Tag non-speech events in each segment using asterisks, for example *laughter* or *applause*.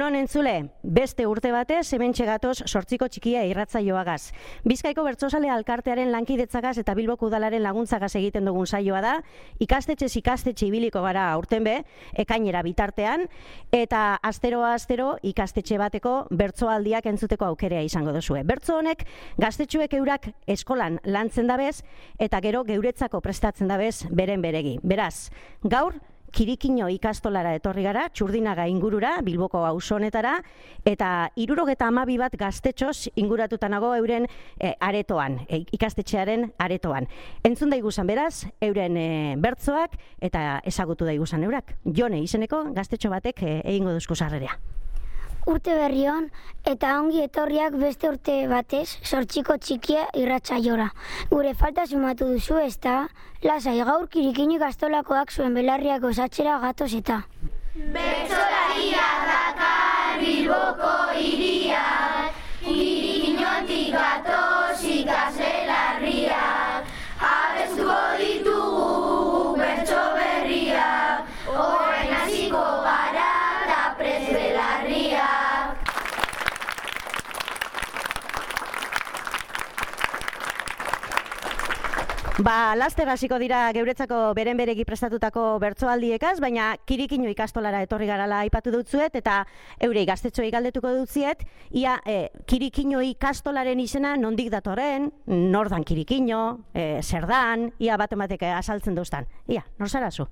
Egunon entzule, beste urte batez, hemen txegatoz sortziko txikia irratzaioagaz. Bizkaiko bertsozale alkartearen lankidetzagaz eta Bilboko udalaren laguntzagaz egiten dugun saioa da, ikastetxe ikastetxe ibiliko gara aurten be, ekainera bitartean, eta asteroa astero ikastetxe bateko bertsoaldiak entzuteko aukerea izango duzue. Bertso honek gaztetxuek eurak eskolan lantzen dabez, eta gero geuretzako prestatzen dabez beren beregi. Beraz, gaur, kirikino ikastolara etorri gara, txurdinaga ingurura, bilboko hausonetara, eta irurogeta amabi bat gaztetxoz inguratuta euren e, aretoan, e, ikastetxearen aretoan. Entzun da igusan beraz, euren e, bertzoak, eta ezagutu da igusan eurak. Jone, izeneko gaztetxo batek e, egingo duzko sarrerea urte berrion eta ongi etorriak beste urte batez sortxiko txikia irratsaiora. Gure falta sumatu duzu ez da, lasai gaur kirikini gaztolakoak zuen belarriak osatxera gatoz eta. Bertzolaria dakar bilboko iriak, Ba, laste hasiko dira geuretzako beren beregi prestatutako bertsoaldiekaz, baina kirikino ikastolara etorri garala aipatu dutzuet, eta eurei gaztetxoei galdetuko dutziet, ia e, kirikino ikastolaren izena nondik datorren, nordan kirikino, e, zer dan, ia bat ematek asaltzen duztan. Ia, nor zara zu?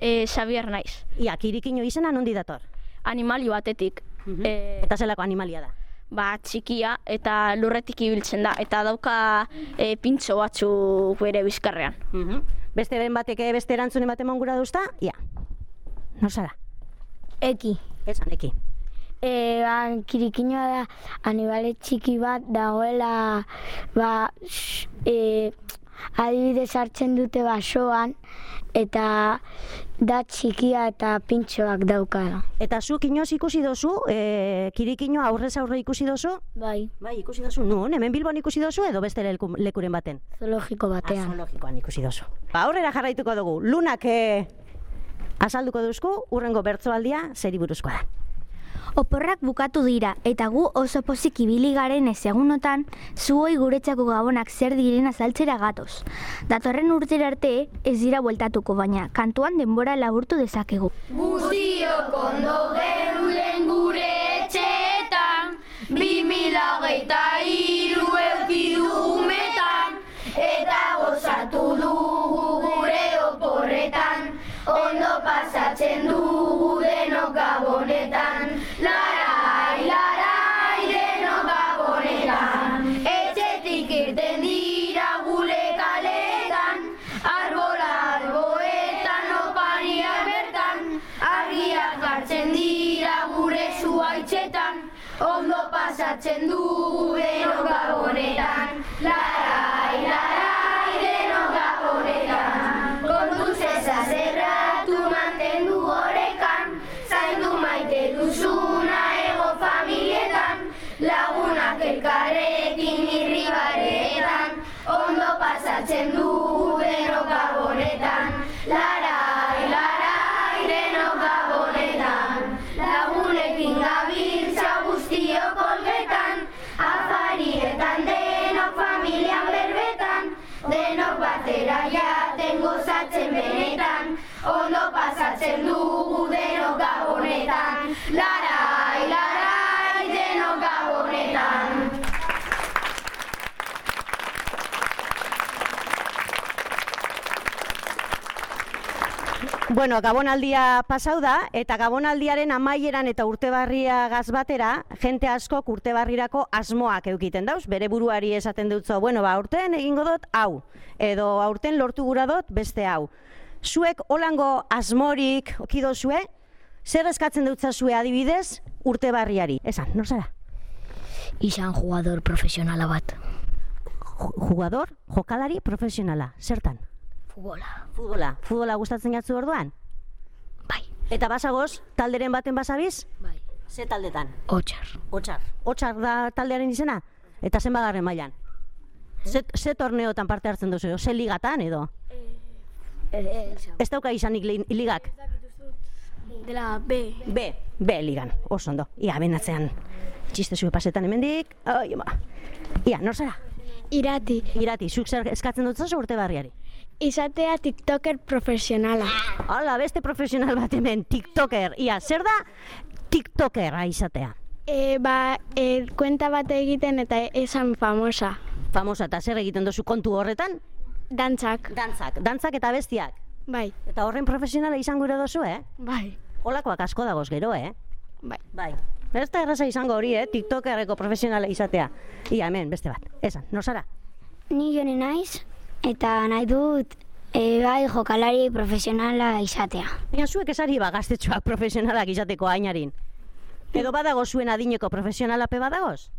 E, Xabier naiz. Ia, kirikino izena nondik dator? Animali batetik. Mm Eta zelako animalia da? Ba, txikia eta lurretik ibiltzen da eta dauka e, pintxo batzu bere bizkarrean. Mm Beste den batek beste erantzun ematen mongura duzta? Ia. No zara? Eki. Esan, eki. E, ba, kirikinoa da anibale txiki bat dagoela ba, e, adibidez hartzen dute basoan eta da txikia eta pintxoak daukala. Eta zu kinoz ikusi dozu, e, kirikino aurrez aurre ikusi dozu? Bai. Bai, ikusi dozu, nun, hemen Bilbon ikusi dozu edo beste lekuren baten? Zoologiko batean. Ah, zoologikoan ikusi dozu. Ba, aurrera jarraituko dugu, lunak e, azalduko duzku, urrengo bertzoaldia, zeri buruzkoa da. Oporrak bukatu dira eta gu oso pozik ibili garen ezagunotan zuoi guretzako gabonak zer diren azaltzera gatoz. Datorren urtera arte ez dira bueltatuko baina kantuan denbora laburtu dezakegu. Guztiok ondo gerulen gure etxeetan, bi mila geita iru eukidumetan, eta gozatu dugu gure oporretan, ondo pasatzen dugu Mohammedan. La Bueno, gabonaldia pasau da, eta gabonaldiaren amaieran eta urtebarria gaz batera, jente askok urtebarrirako asmoak eukiten dauz, bere buruari esaten dutzo, bueno, ba, aurten egingo dut hau, edo aurten lortu gura dut beste hau. Zuek holango asmorik okido zue, zer eskatzen dutza zue adibidez urtebarriari? Esan, nor zara? Izan jugador profesionala bat. Ju- Jugador, jokalari profesionala, zertan? Futbola. Futbola. Futbola gustatzen jatzu orduan? Bai. Eta basagoz, talderen baten basabiz? Bai. Ze taldetan? Otxar. Otsar. Otsar da taldearen izena? Eta zenbagarren mailan? Ze, ze torneotan parte hartzen duzu? Ze ligatan edo? Ez dauka izanik li- ligak? Dela B. B, B ligan, oso ondo. Ia, benatzean, txiste zue pasetan hemendik. Ai, ama. Ia, nor zara? Irati. Irati, zuk zer eskatzen dut zazu urte barriari. Izatea tiktoker profesionala. Hala, beste profesional bat hemen, tiktoker. Ia, zer da tiktokera izatea? E, ba, e, kuenta bat egiten eta esan famosa. Famosa, eta zer egiten duzu kontu horretan? Dantzak. Dantzak, dantzak eta bestiak. Bai. Eta horren profesionala izan gure dozu, eh? Bai. Olakoak asko dagoz gero, eh? Bai. Bai. Ez da erraza izango hori, eh? TikTokerreko profesionala izatea. Ia, hemen, beste bat. Esan, no zara? Ni jone naiz, eta nahi dut e, bai jokalari profesionala izatea. Baina zuek esari ba gaztetxoak profesionalak izateko ainarin. Edo badago zuen adineko profesionalape badagoz?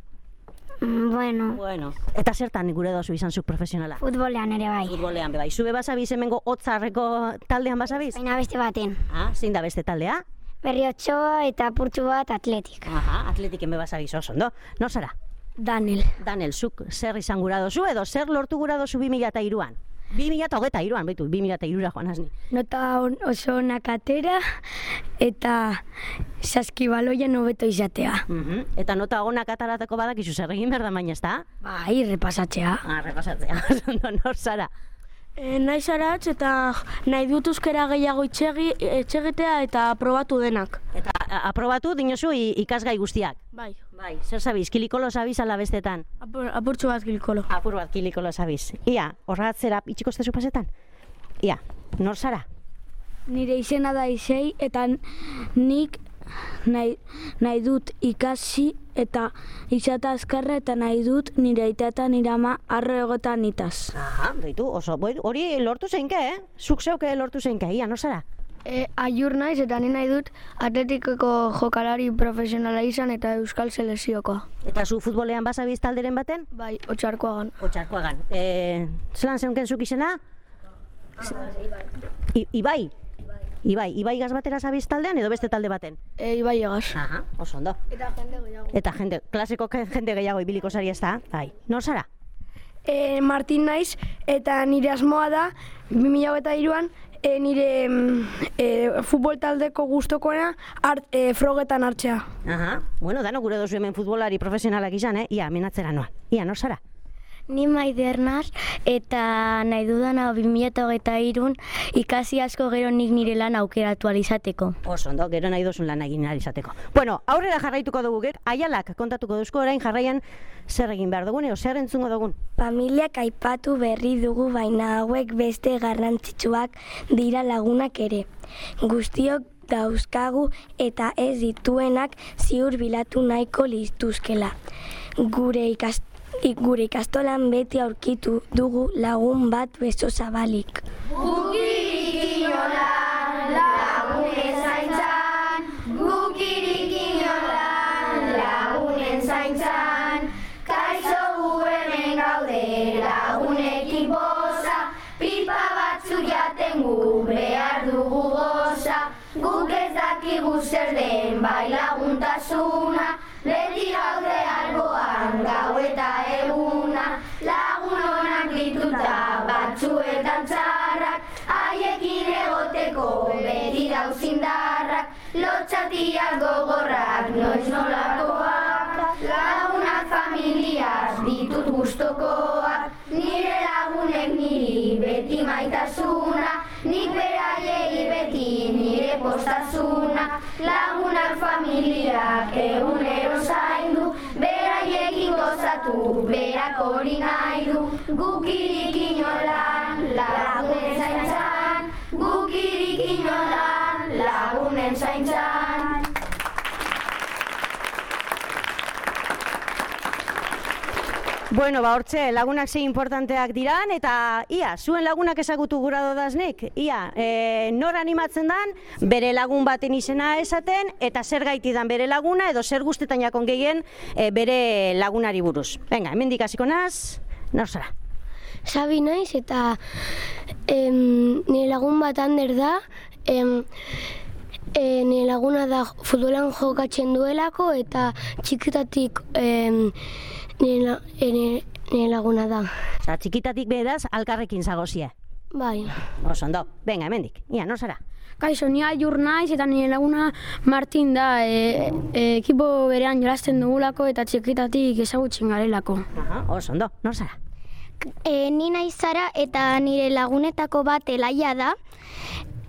Mm, Bueno, Bueno. Eta zertan gure dozu izan zuk profesionala? futbolean ere bai. Futbolean, bai. Zube basabiz hemengo hotzarreko taldean basabiz? Baina beste baten. Ah, zein da beste taldea? Berriotxoa eta purtsu bat atletik. Aha, atletiken be basabiz oso, ondo? No zara? Daniel. Daniel, zuk zer izan gura dozu edo zer lortu gura dozu 2003an? 2023an, baitu, 2003ra joan azni. Nota on, oso onak atera eta saskibaloian hobeto izatea. Mhm. Eta nota onak ataratako badakizu zer egin behar da baina, ez da? Bai, repasatzea. Ah, repasatzea, *laughs* ondo, nor zara? E, nahi zaratz eta nahi dut euskara gehiago itxegi, etxegitea eta probatu denak. Eta aprobatu dinozu ikasgai guztiak. Bai. Bai, zer zabiz, kilikolo zabiz ala bestetan? Apur, apurtxo bat gilkolo. Apur bat kilikolo zabiz. Ia, horratzera itxiko estezu pasetan? Ia, nor zara? Nire izena da isei eta nik nahi, nahi dut ikasi eta izata azkarra eta nahi dut nire aita eta nire ama arro egotan itaz. Aha, baitu, oso, boi, hori lortu zeinke, eh? Zuk zeuke lortu zeinke, ia, nor zara? E, aiur naiz eta ni nahi dut atletikoko jokalari profesionala izan eta euskal selezioko. Eta zu futbolean basabiz talderen baten? Bai, otxarkoagan. Otxarkoagan. E, zelan zeunken zuk izena? I, ibai. Ibai, Ibai gaz batera zabiz taldean edo beste talde baten? E, ibai egaz. Aha, oso ondo. Eta jende gehiago. Eta jende, klaseko ke- jende gehiago ibiliko zari ez da? Bai. Nor zara? E, Martin naiz eta nire asmoa da 2003an e, nire mm, e, futbol taldeko gustokoena art, e, frogetan hartzea. Aha. Bueno, dano gure dozu hemen futbolari profesionalak izan, eh? Ia, minatzera noan. Ia, nor zara? Ni maider naz, eta nahi dudana 2008 ikasi asko gero nik nire lan aukeratu alizateko. Oso ondo, gero nahi dozun lan egin ahal izateko. Bueno, aurrera jarraituko dugu gek, aialak kontatuko duzko orain jarraian zer egin behar dugun, edo zer entzungo dugun. Familiak aipatu berri dugu baina hauek beste garrantzitsuak dira lagunak ere. Guztiok dauzkagu eta ez dituenak ziur bilatu nahiko lituzkela. Gure ikast gure ikastolan beti aurkitu dugu lagun bat beso zabalik. Gukirik inolan lagunen zaintzan, gukirik inolan lagunen zaintzan, gaude lagunekin boza, pipa batzuk jaten gu behar dugu goza, guk ez dakigu zer den bai laguntasuna, beti alboan gau eta eguna, lagun onak dituta batzuetan txarrak, haiekin egoteko beti dauzindarrak, lotxatiak gogorrak, noiz nolakoak, lagunak familiaz ditut gustokoak, nire lagunek niri beti maitasuna, nik beraiei beti nire postasuna, lagunak familiak zaindu, beraiekin gozatu, berak hori nahi du, gukirik inolan, lagunen zaintzan, gukirik inolan, lagunen zaintzan. Bueno, ba, hortxe, lagunak zein importanteak diran, eta ia, zuen lagunak ezagutu gura dodaznik, ia, e, nor animatzen dan, bere lagun baten izena esaten, eta zer gaitidan bere laguna, edo zer guztetan jakon gehien e, bere lagunari buruz. Venga, hemen hasiko naz, nor zara? Sabi naiz eta em, nire lagun bat ander da, em, e, nire laguna da futbolan jokatzen duelako eta txikitatik em, nire, la- nire, nire laguna da. Osa, txikitatik beraz, alkarrekin zagozie. Bai. Oso ondo, venga, hemendik. Ia, nor zara? Kaixo, ni aiur naiz eta nire laguna Martin da, e, e, ekipo berean jolasten dugulako eta txikitatik ezagutzen garelako. Aha, oso ondo, nor zara? E, ni naiz zara eta nire lagunetako bat elaia da.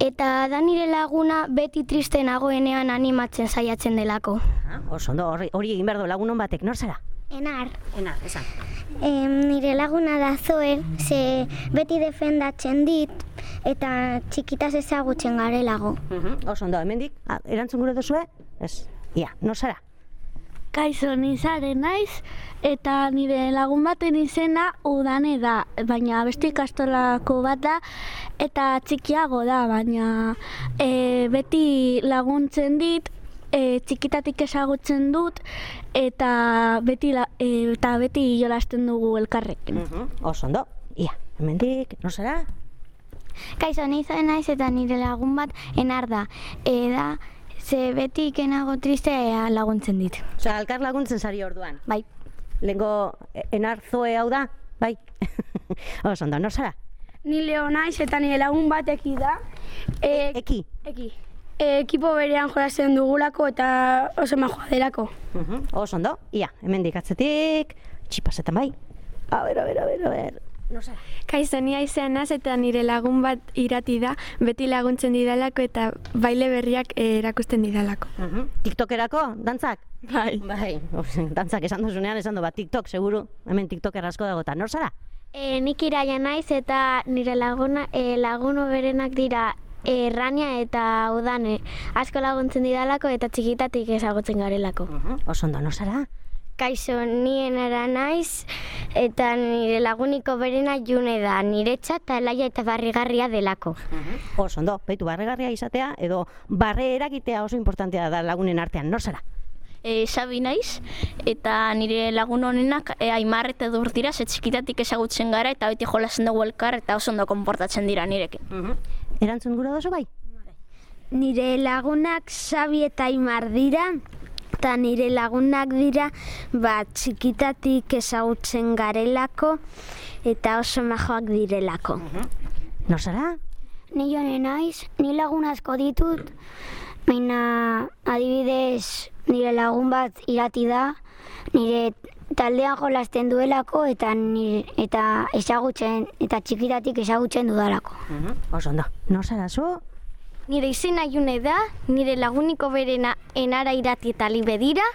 Eta da nire laguna beti triste nagoenean animatzen saiatzen delako. Aha, oso ondo, hori, hori egin behar du lagunon batek, nor zara? Enar. Ena, esan. Em, nire laguna da zoe, ze beti defendatzen dit eta txikitaz ezagutzen garelago. Mhm, Oso ondo, hemendik, erantzun gure duzue? Ez, ia, nor zara? Kaixo, ni zare naiz eta nire lagun baten izena udane da, baina beste ikastolako bat da eta txikiago da, baina e, beti laguntzen dit, e, txikitatik ezagutzen dut eta beti, la, e, eta beti jolasten dugu elkarrekin. Mhm, Oso ondo, ia, hemendik, nor zara? Kaixo, ni zare naiz eta nire lagun bat enar da. E, da, ze beti ikenago tristea laguntzen dit. Osa, alkar laguntzen zari orduan. Bai. Lengo, e- enar zoe hau da? Bai. *laughs* Oso ondo, nor zara? Ni leo naiz eta nire lagun bateki da. E, Eki. eki. E, ekipo berean jolasten dugulako eta oso majoa delako. Mhm, Oso ondo, ia, hemendik atzetik, txipasetan bai. A ber, a ber, a ber, a ber. Zara? Kaixo, ni aizean naz eta nire lagun bat irati da, beti laguntzen didalako eta baile berriak eh, erakusten didalako. Mhm. TikTokerako, dantzak? Bai. Bai, dantzak esan duzunean esan du bat TikTok, seguru. Hemen TikToker asko dago eta nor zara? E, nik iraia naiz eta nire laguna, e, laguno berenak dira errania eta udane asko laguntzen didalako eta txikitatik ezagutzen garelako. Mhm, Oso ondo, nor zara? Kaixo, nien ara naiz eta nire laguniko berena june da, niretza eta laia eta barrigarria delako. Oso ondo, baitu barregarria izatea edo barre eragitea oso importantea da lagunen artean, nor zara? E, Sabi naiz, eta nire lagun honenak e, aimar eta dur dira, ze txikitatik ezagutzen gara, eta beti jolasen dugu elkar, eta oso ondo konportatzen dira nirekin. Erantzun gura dozu bai? Nire lagunak Xabi eta Aimar dira, eta nire lagunak dira ba, txikitatik ezagutzen garelako eta oso majoak direlako. Nor zara? Ni jone naiz, ni lagun asko ditut, baina adibidez nire lagun bat irati da, nire taldean jolasten duelako eta nire, eta ezagutzen eta txikitatik ezagutzen dudalako. Oso ondo, nor zara zu? Nire izena june da, nire laguniko berena enara irati eta libe dira,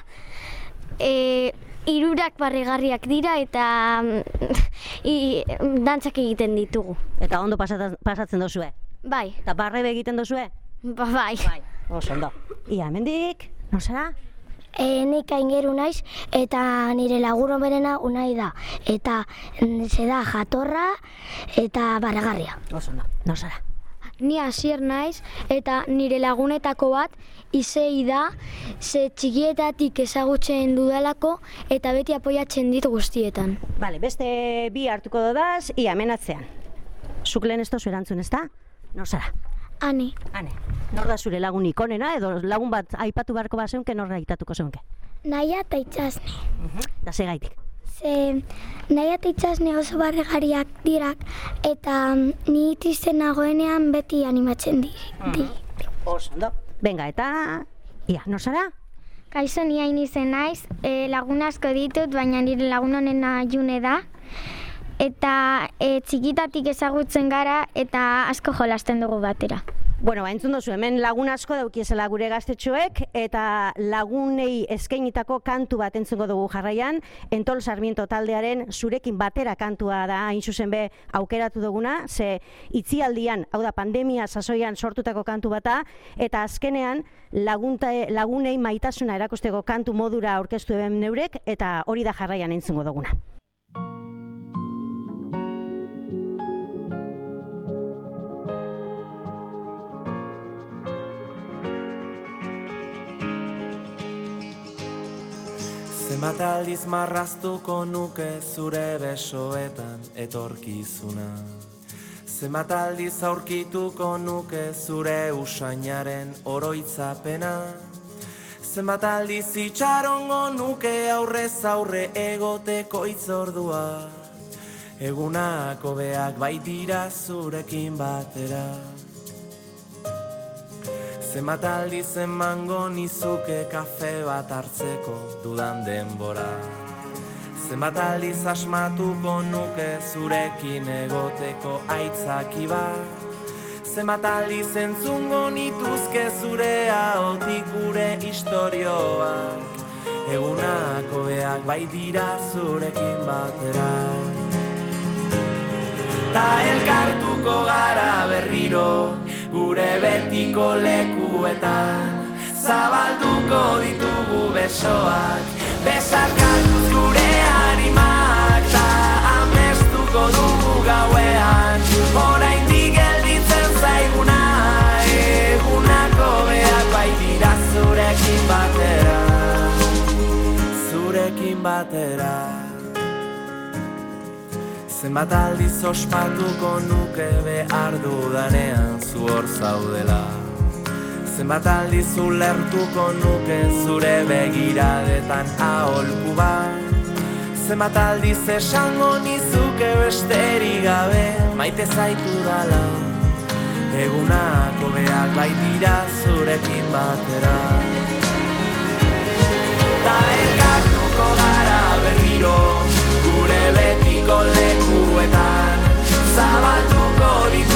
e, irurak barregarriak dira eta mm, *laughs* i, dantzak egiten ditugu. Eta ondo pasatzen, pasatzen dozue? Bai, Eta barre egiten dozue? ba, bai. Bai. Oso ondo. Ia, hemendik, nor zara? E, nik aingeru naiz eta nire laguno berena unai da. Eta mm, ze da jatorra eta barregarria. Oso ondo, nor zara? Ni hasier naiz eta nire lagunetako bat izei da, ze txikietatik ezagutzen dudalako eta beti apoiatzen dit guztietan. Bale, beste bi hartuko dodaz, ia, menatzean. Zuk lehen ez dozu erantzun, ez da? Nor Ani, Hane, nor da zure lagun ikonena, edo lagun bat aipatu beharko bat zeunke, nor aitatuko zeunke? naia eta itxasne. Da ze gaitik. Ze naia eta itxasne oso barregariak dirak eta mm, ni triste nagoenean beti animatzen di. di. Oso ondo. Venga, eta... Ia, nor zara? Kaixo ni hain izen naiz, e, lagun asko ditut, baina nire lagun honena june da. Eta e, txikitatik ezagutzen gara eta asko jolasten dugu batera. Bueno, ba, entzun dozu, hemen lagun asko daukiezela gure gaztetxoek, eta lagunei eskainitako kantu bat entzungo dugu jarraian, Entol Sarmiento taldearen zurekin batera kantua da hain zuzen be aukeratu duguna, ze itzialdian, hau da pandemia sasoian sortutako kantu bata, eta azkenean lagunta, lagunei maitasuna erakusteko kantu modura aurkeztu eben neurek, eta hori da jarraian entzungo duguna. Zenbat aldiz marraztuko nuke zure besoetan etorkizuna. Zenbat aldiz aurkituko nuke zure usainaren oroitzapena. Zenbat aldiz itxarongo nuke aurrez aurre egoteko itzordua Egunako beak baitira zurekin batera Zenbat aldiz emango nizuke kafe bat hartzeko dudan denbora? Zenbat aldiz asmatuko nuke zurekin egoteko aitzaki bat? Zenbat aldiz entzungo nituzke zure ahotik gure istorioak? Egunako beak bai dira zurekin batera. Ta elkartuko gara berriro gure betiko lekuetan. Zabalduko ditugu besoak Besarkatuz gure animak Ta amestuko dugu gauean. Oraindik gelditzen zaiguna Egunako beak bai dira zurekin batera. Zurekin batera Zenbat aldiz ospatuko nuke behar dudanean zu hor zaudela. Zenbat aldiz ulertuko nuke zure begiradetan aholku bat. Zenbat aldiz esango nizuke besterik gabe maite zaitu dala. Egunako beak baitira zurekin batera. Ta elkartuko gara berriro betiko lekuetan Zabaltuko ditugu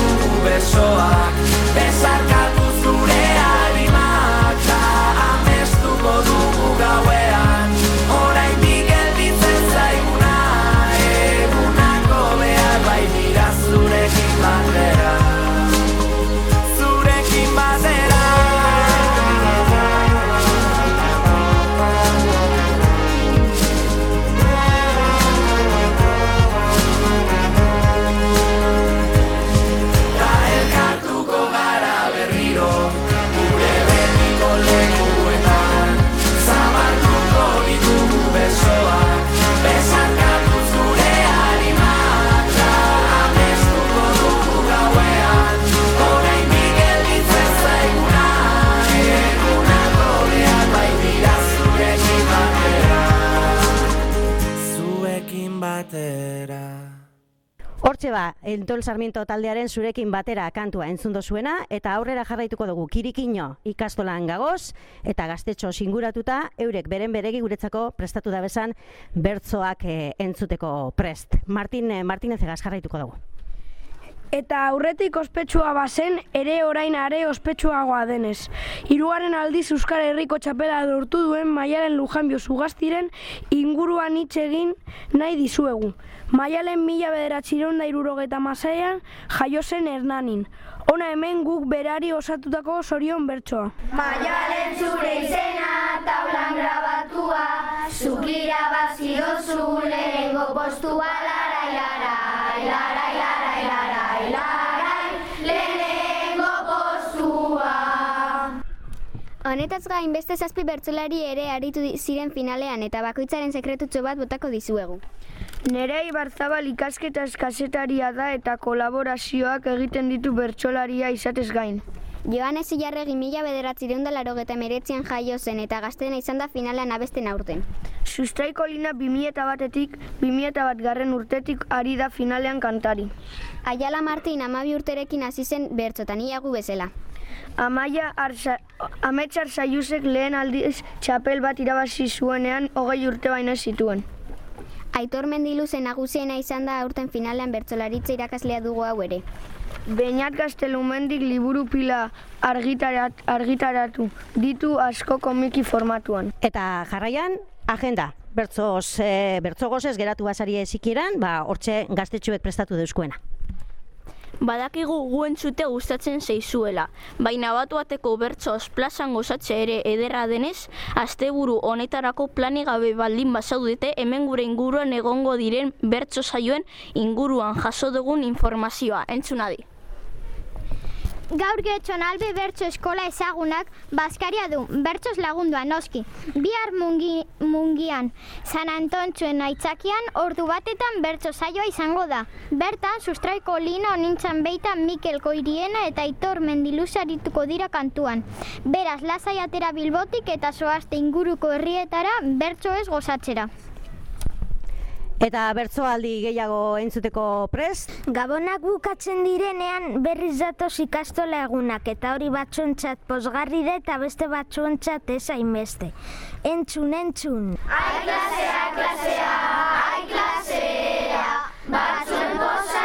Hortxe ba, Entol Sarmiento taldearen zurekin batera kantua entzundo zuena, eta aurrera jarraituko dugu kirikino ikastolan gagoz, eta gaztetxo singuratuta, eurek beren beregi guretzako prestatu da bezan bertzoak eh, entzuteko prest. Martin, eh, Martinez egaz jarraituko dugu. Eta aurretik ospetsua bazen, ere orain are ospetsuagoa denez. Hirugarren aldiz Euskal Herriko txapela lortu duen Maialen Lujanbio Zugastiren inguruan hitz egin nahi dizuegu. Maialen mila bederatzireun da irurogeta masaian jaio zen Hernanin. Ona hemen guk berari osatutako sorion bertsoa. Maialen zure izena taulan grabatua Zukira bazio lehenengo postua Larai, larai, larai, Honetaz gain beste zazpi bertsolari ere aritu ziren finalean eta bakoitzaren sekretutxo bat botako dizuegu. Nerei Barzabal ikasketa eskazetaria da eta kolaborazioak egiten ditu bertsolaria izatez gain. Joanes Ilarregi mila bederatzireun da larogeta meretzian jaio zen eta gaztena izan da finalean abesten aurten. Sustraiko lina 2000 batetik 2000 bat garren urtetik ari da finalean kantari. Aiala Martin amabi urterekin hasi zen bertzotan iagu bezala. Amaia Arsa, Ametsar Saiusek lehen aldiz txapel bat irabazi zuenean hogei urte baino ez zituen. Aitor Mendiluze nagusiena izan da aurten finalean bertsolaritza irakaslea dugu hau ere. Beñat Gaztelumendik liburu pila argitarat, argitaratu ditu asko komiki formatuan. Eta jarraian, agenda. Bertzoz, e, bertzogozez geratu basari ezikieran, ba, hortxe gaztetxuek prestatu deuskuena. Badakigu gu entzute gustatzen zeizuela, baina batuateko bertsoz plazan gozatze ere ederra denez, asteburu honetarako plani gabe baldin bazaudete hemen gure inguruan egongo diren bertso saioen inguruan jaso dugun informazioa, entzunadi. Gaur getxon albe bertso eskola ezagunak Baskaria du, bertsos lagundua noski. Bihar mungi, mungian, San Antontzuen aitzakian, ordu batetan bertso saioa izango da. Bertan, sustraiko lina onintzan beita Mikel Koiriena eta Aitor Mendiluza arituko dira kantuan. Beraz, lasai atera bilbotik eta zoazte inguruko herrietara bertso ez gozatzera. Eta bertsoaldi gehiago entzuteko prest? Gabonak bukatzen direnean berriz datoz ikastola egunak eta hori batzuentzat posgarri da eta beste batzuentzat ez hainbeste. Entzun, entzun! Ai klasea, klasea, ai klasea, batzuen poza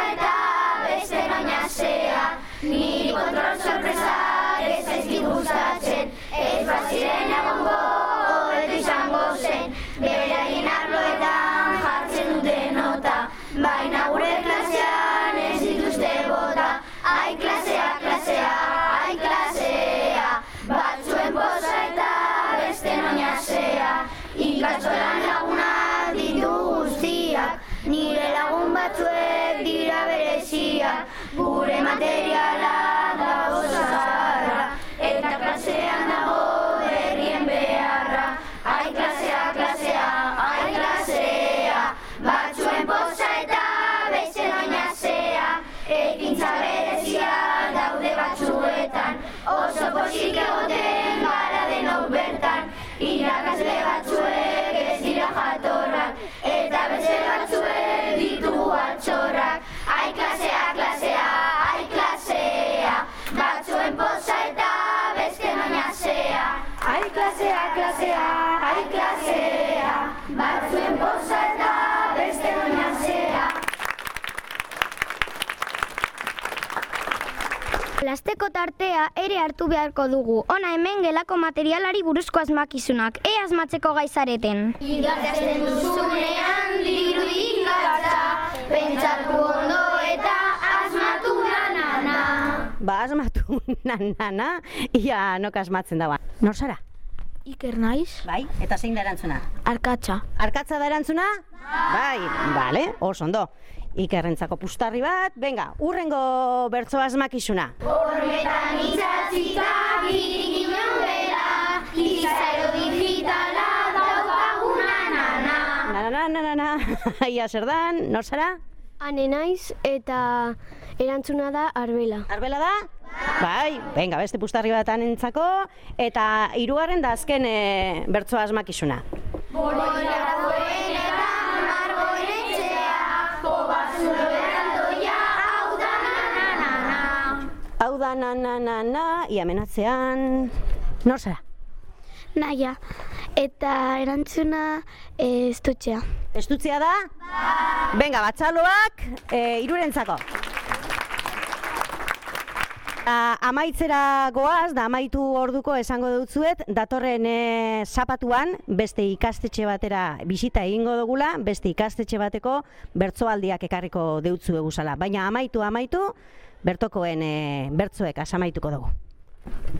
Lasteko tartea ere hartu beharko dugu. Ona hemen gelako materialari buruzko asmakizunak. E asmatzeko gaizareten. Idazten duzunean dirudik gartza, pentsatu ondo eta asmatu nanana. Ba, asmatu *laughs* nanana, ia nok asmatzen dagoa. Nor zara? Iker naiz? Bai, eta zein da erantzuna? Arkatza. Arkatza da erantzuna? Bai, bale, oso ondo. Ikerrentzako pustarri bat, venga, urrengo bertso asmakizuna. Hormetan itzatzita girik inon bela, izaro digitala daukagu nanana. Na, na, na, na, na, na, *laughs* ia zer dan, nor zara? Ane naiz eta erantzuna da arbela. Arbela da? Bai, venga, beste pustarri bat entzako, eta hirugarren da azken e, bertso asmakizuna. Boloia Hau da na na na na, ia menatzean, nor zara? Naia. Eta erantzuna eh, estutxea. Estutzea da? Venga, batzaloak, e, irurentzako. A, amaitzera goaz, da amaitu orduko esango dutzuet, datorren e, zapatuan, beste ikastetxe batera bisita egingo dugula, beste ikastetxe bateko bertsoaldiak ekarriko deutzu eguzala. Baina amaitu, amaitu, bertokoen e, bertsoek asamaituko dugu.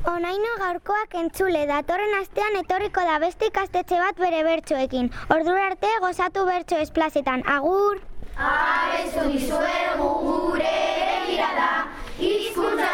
Onaino gaurkoak entzule, datorren astean etorriko da beste ikastetxe bat bere bertsoekin. Ordura arte gozatu bertso esplazetan. Agur! Abestu dizuegu gure begirada, hizkuntza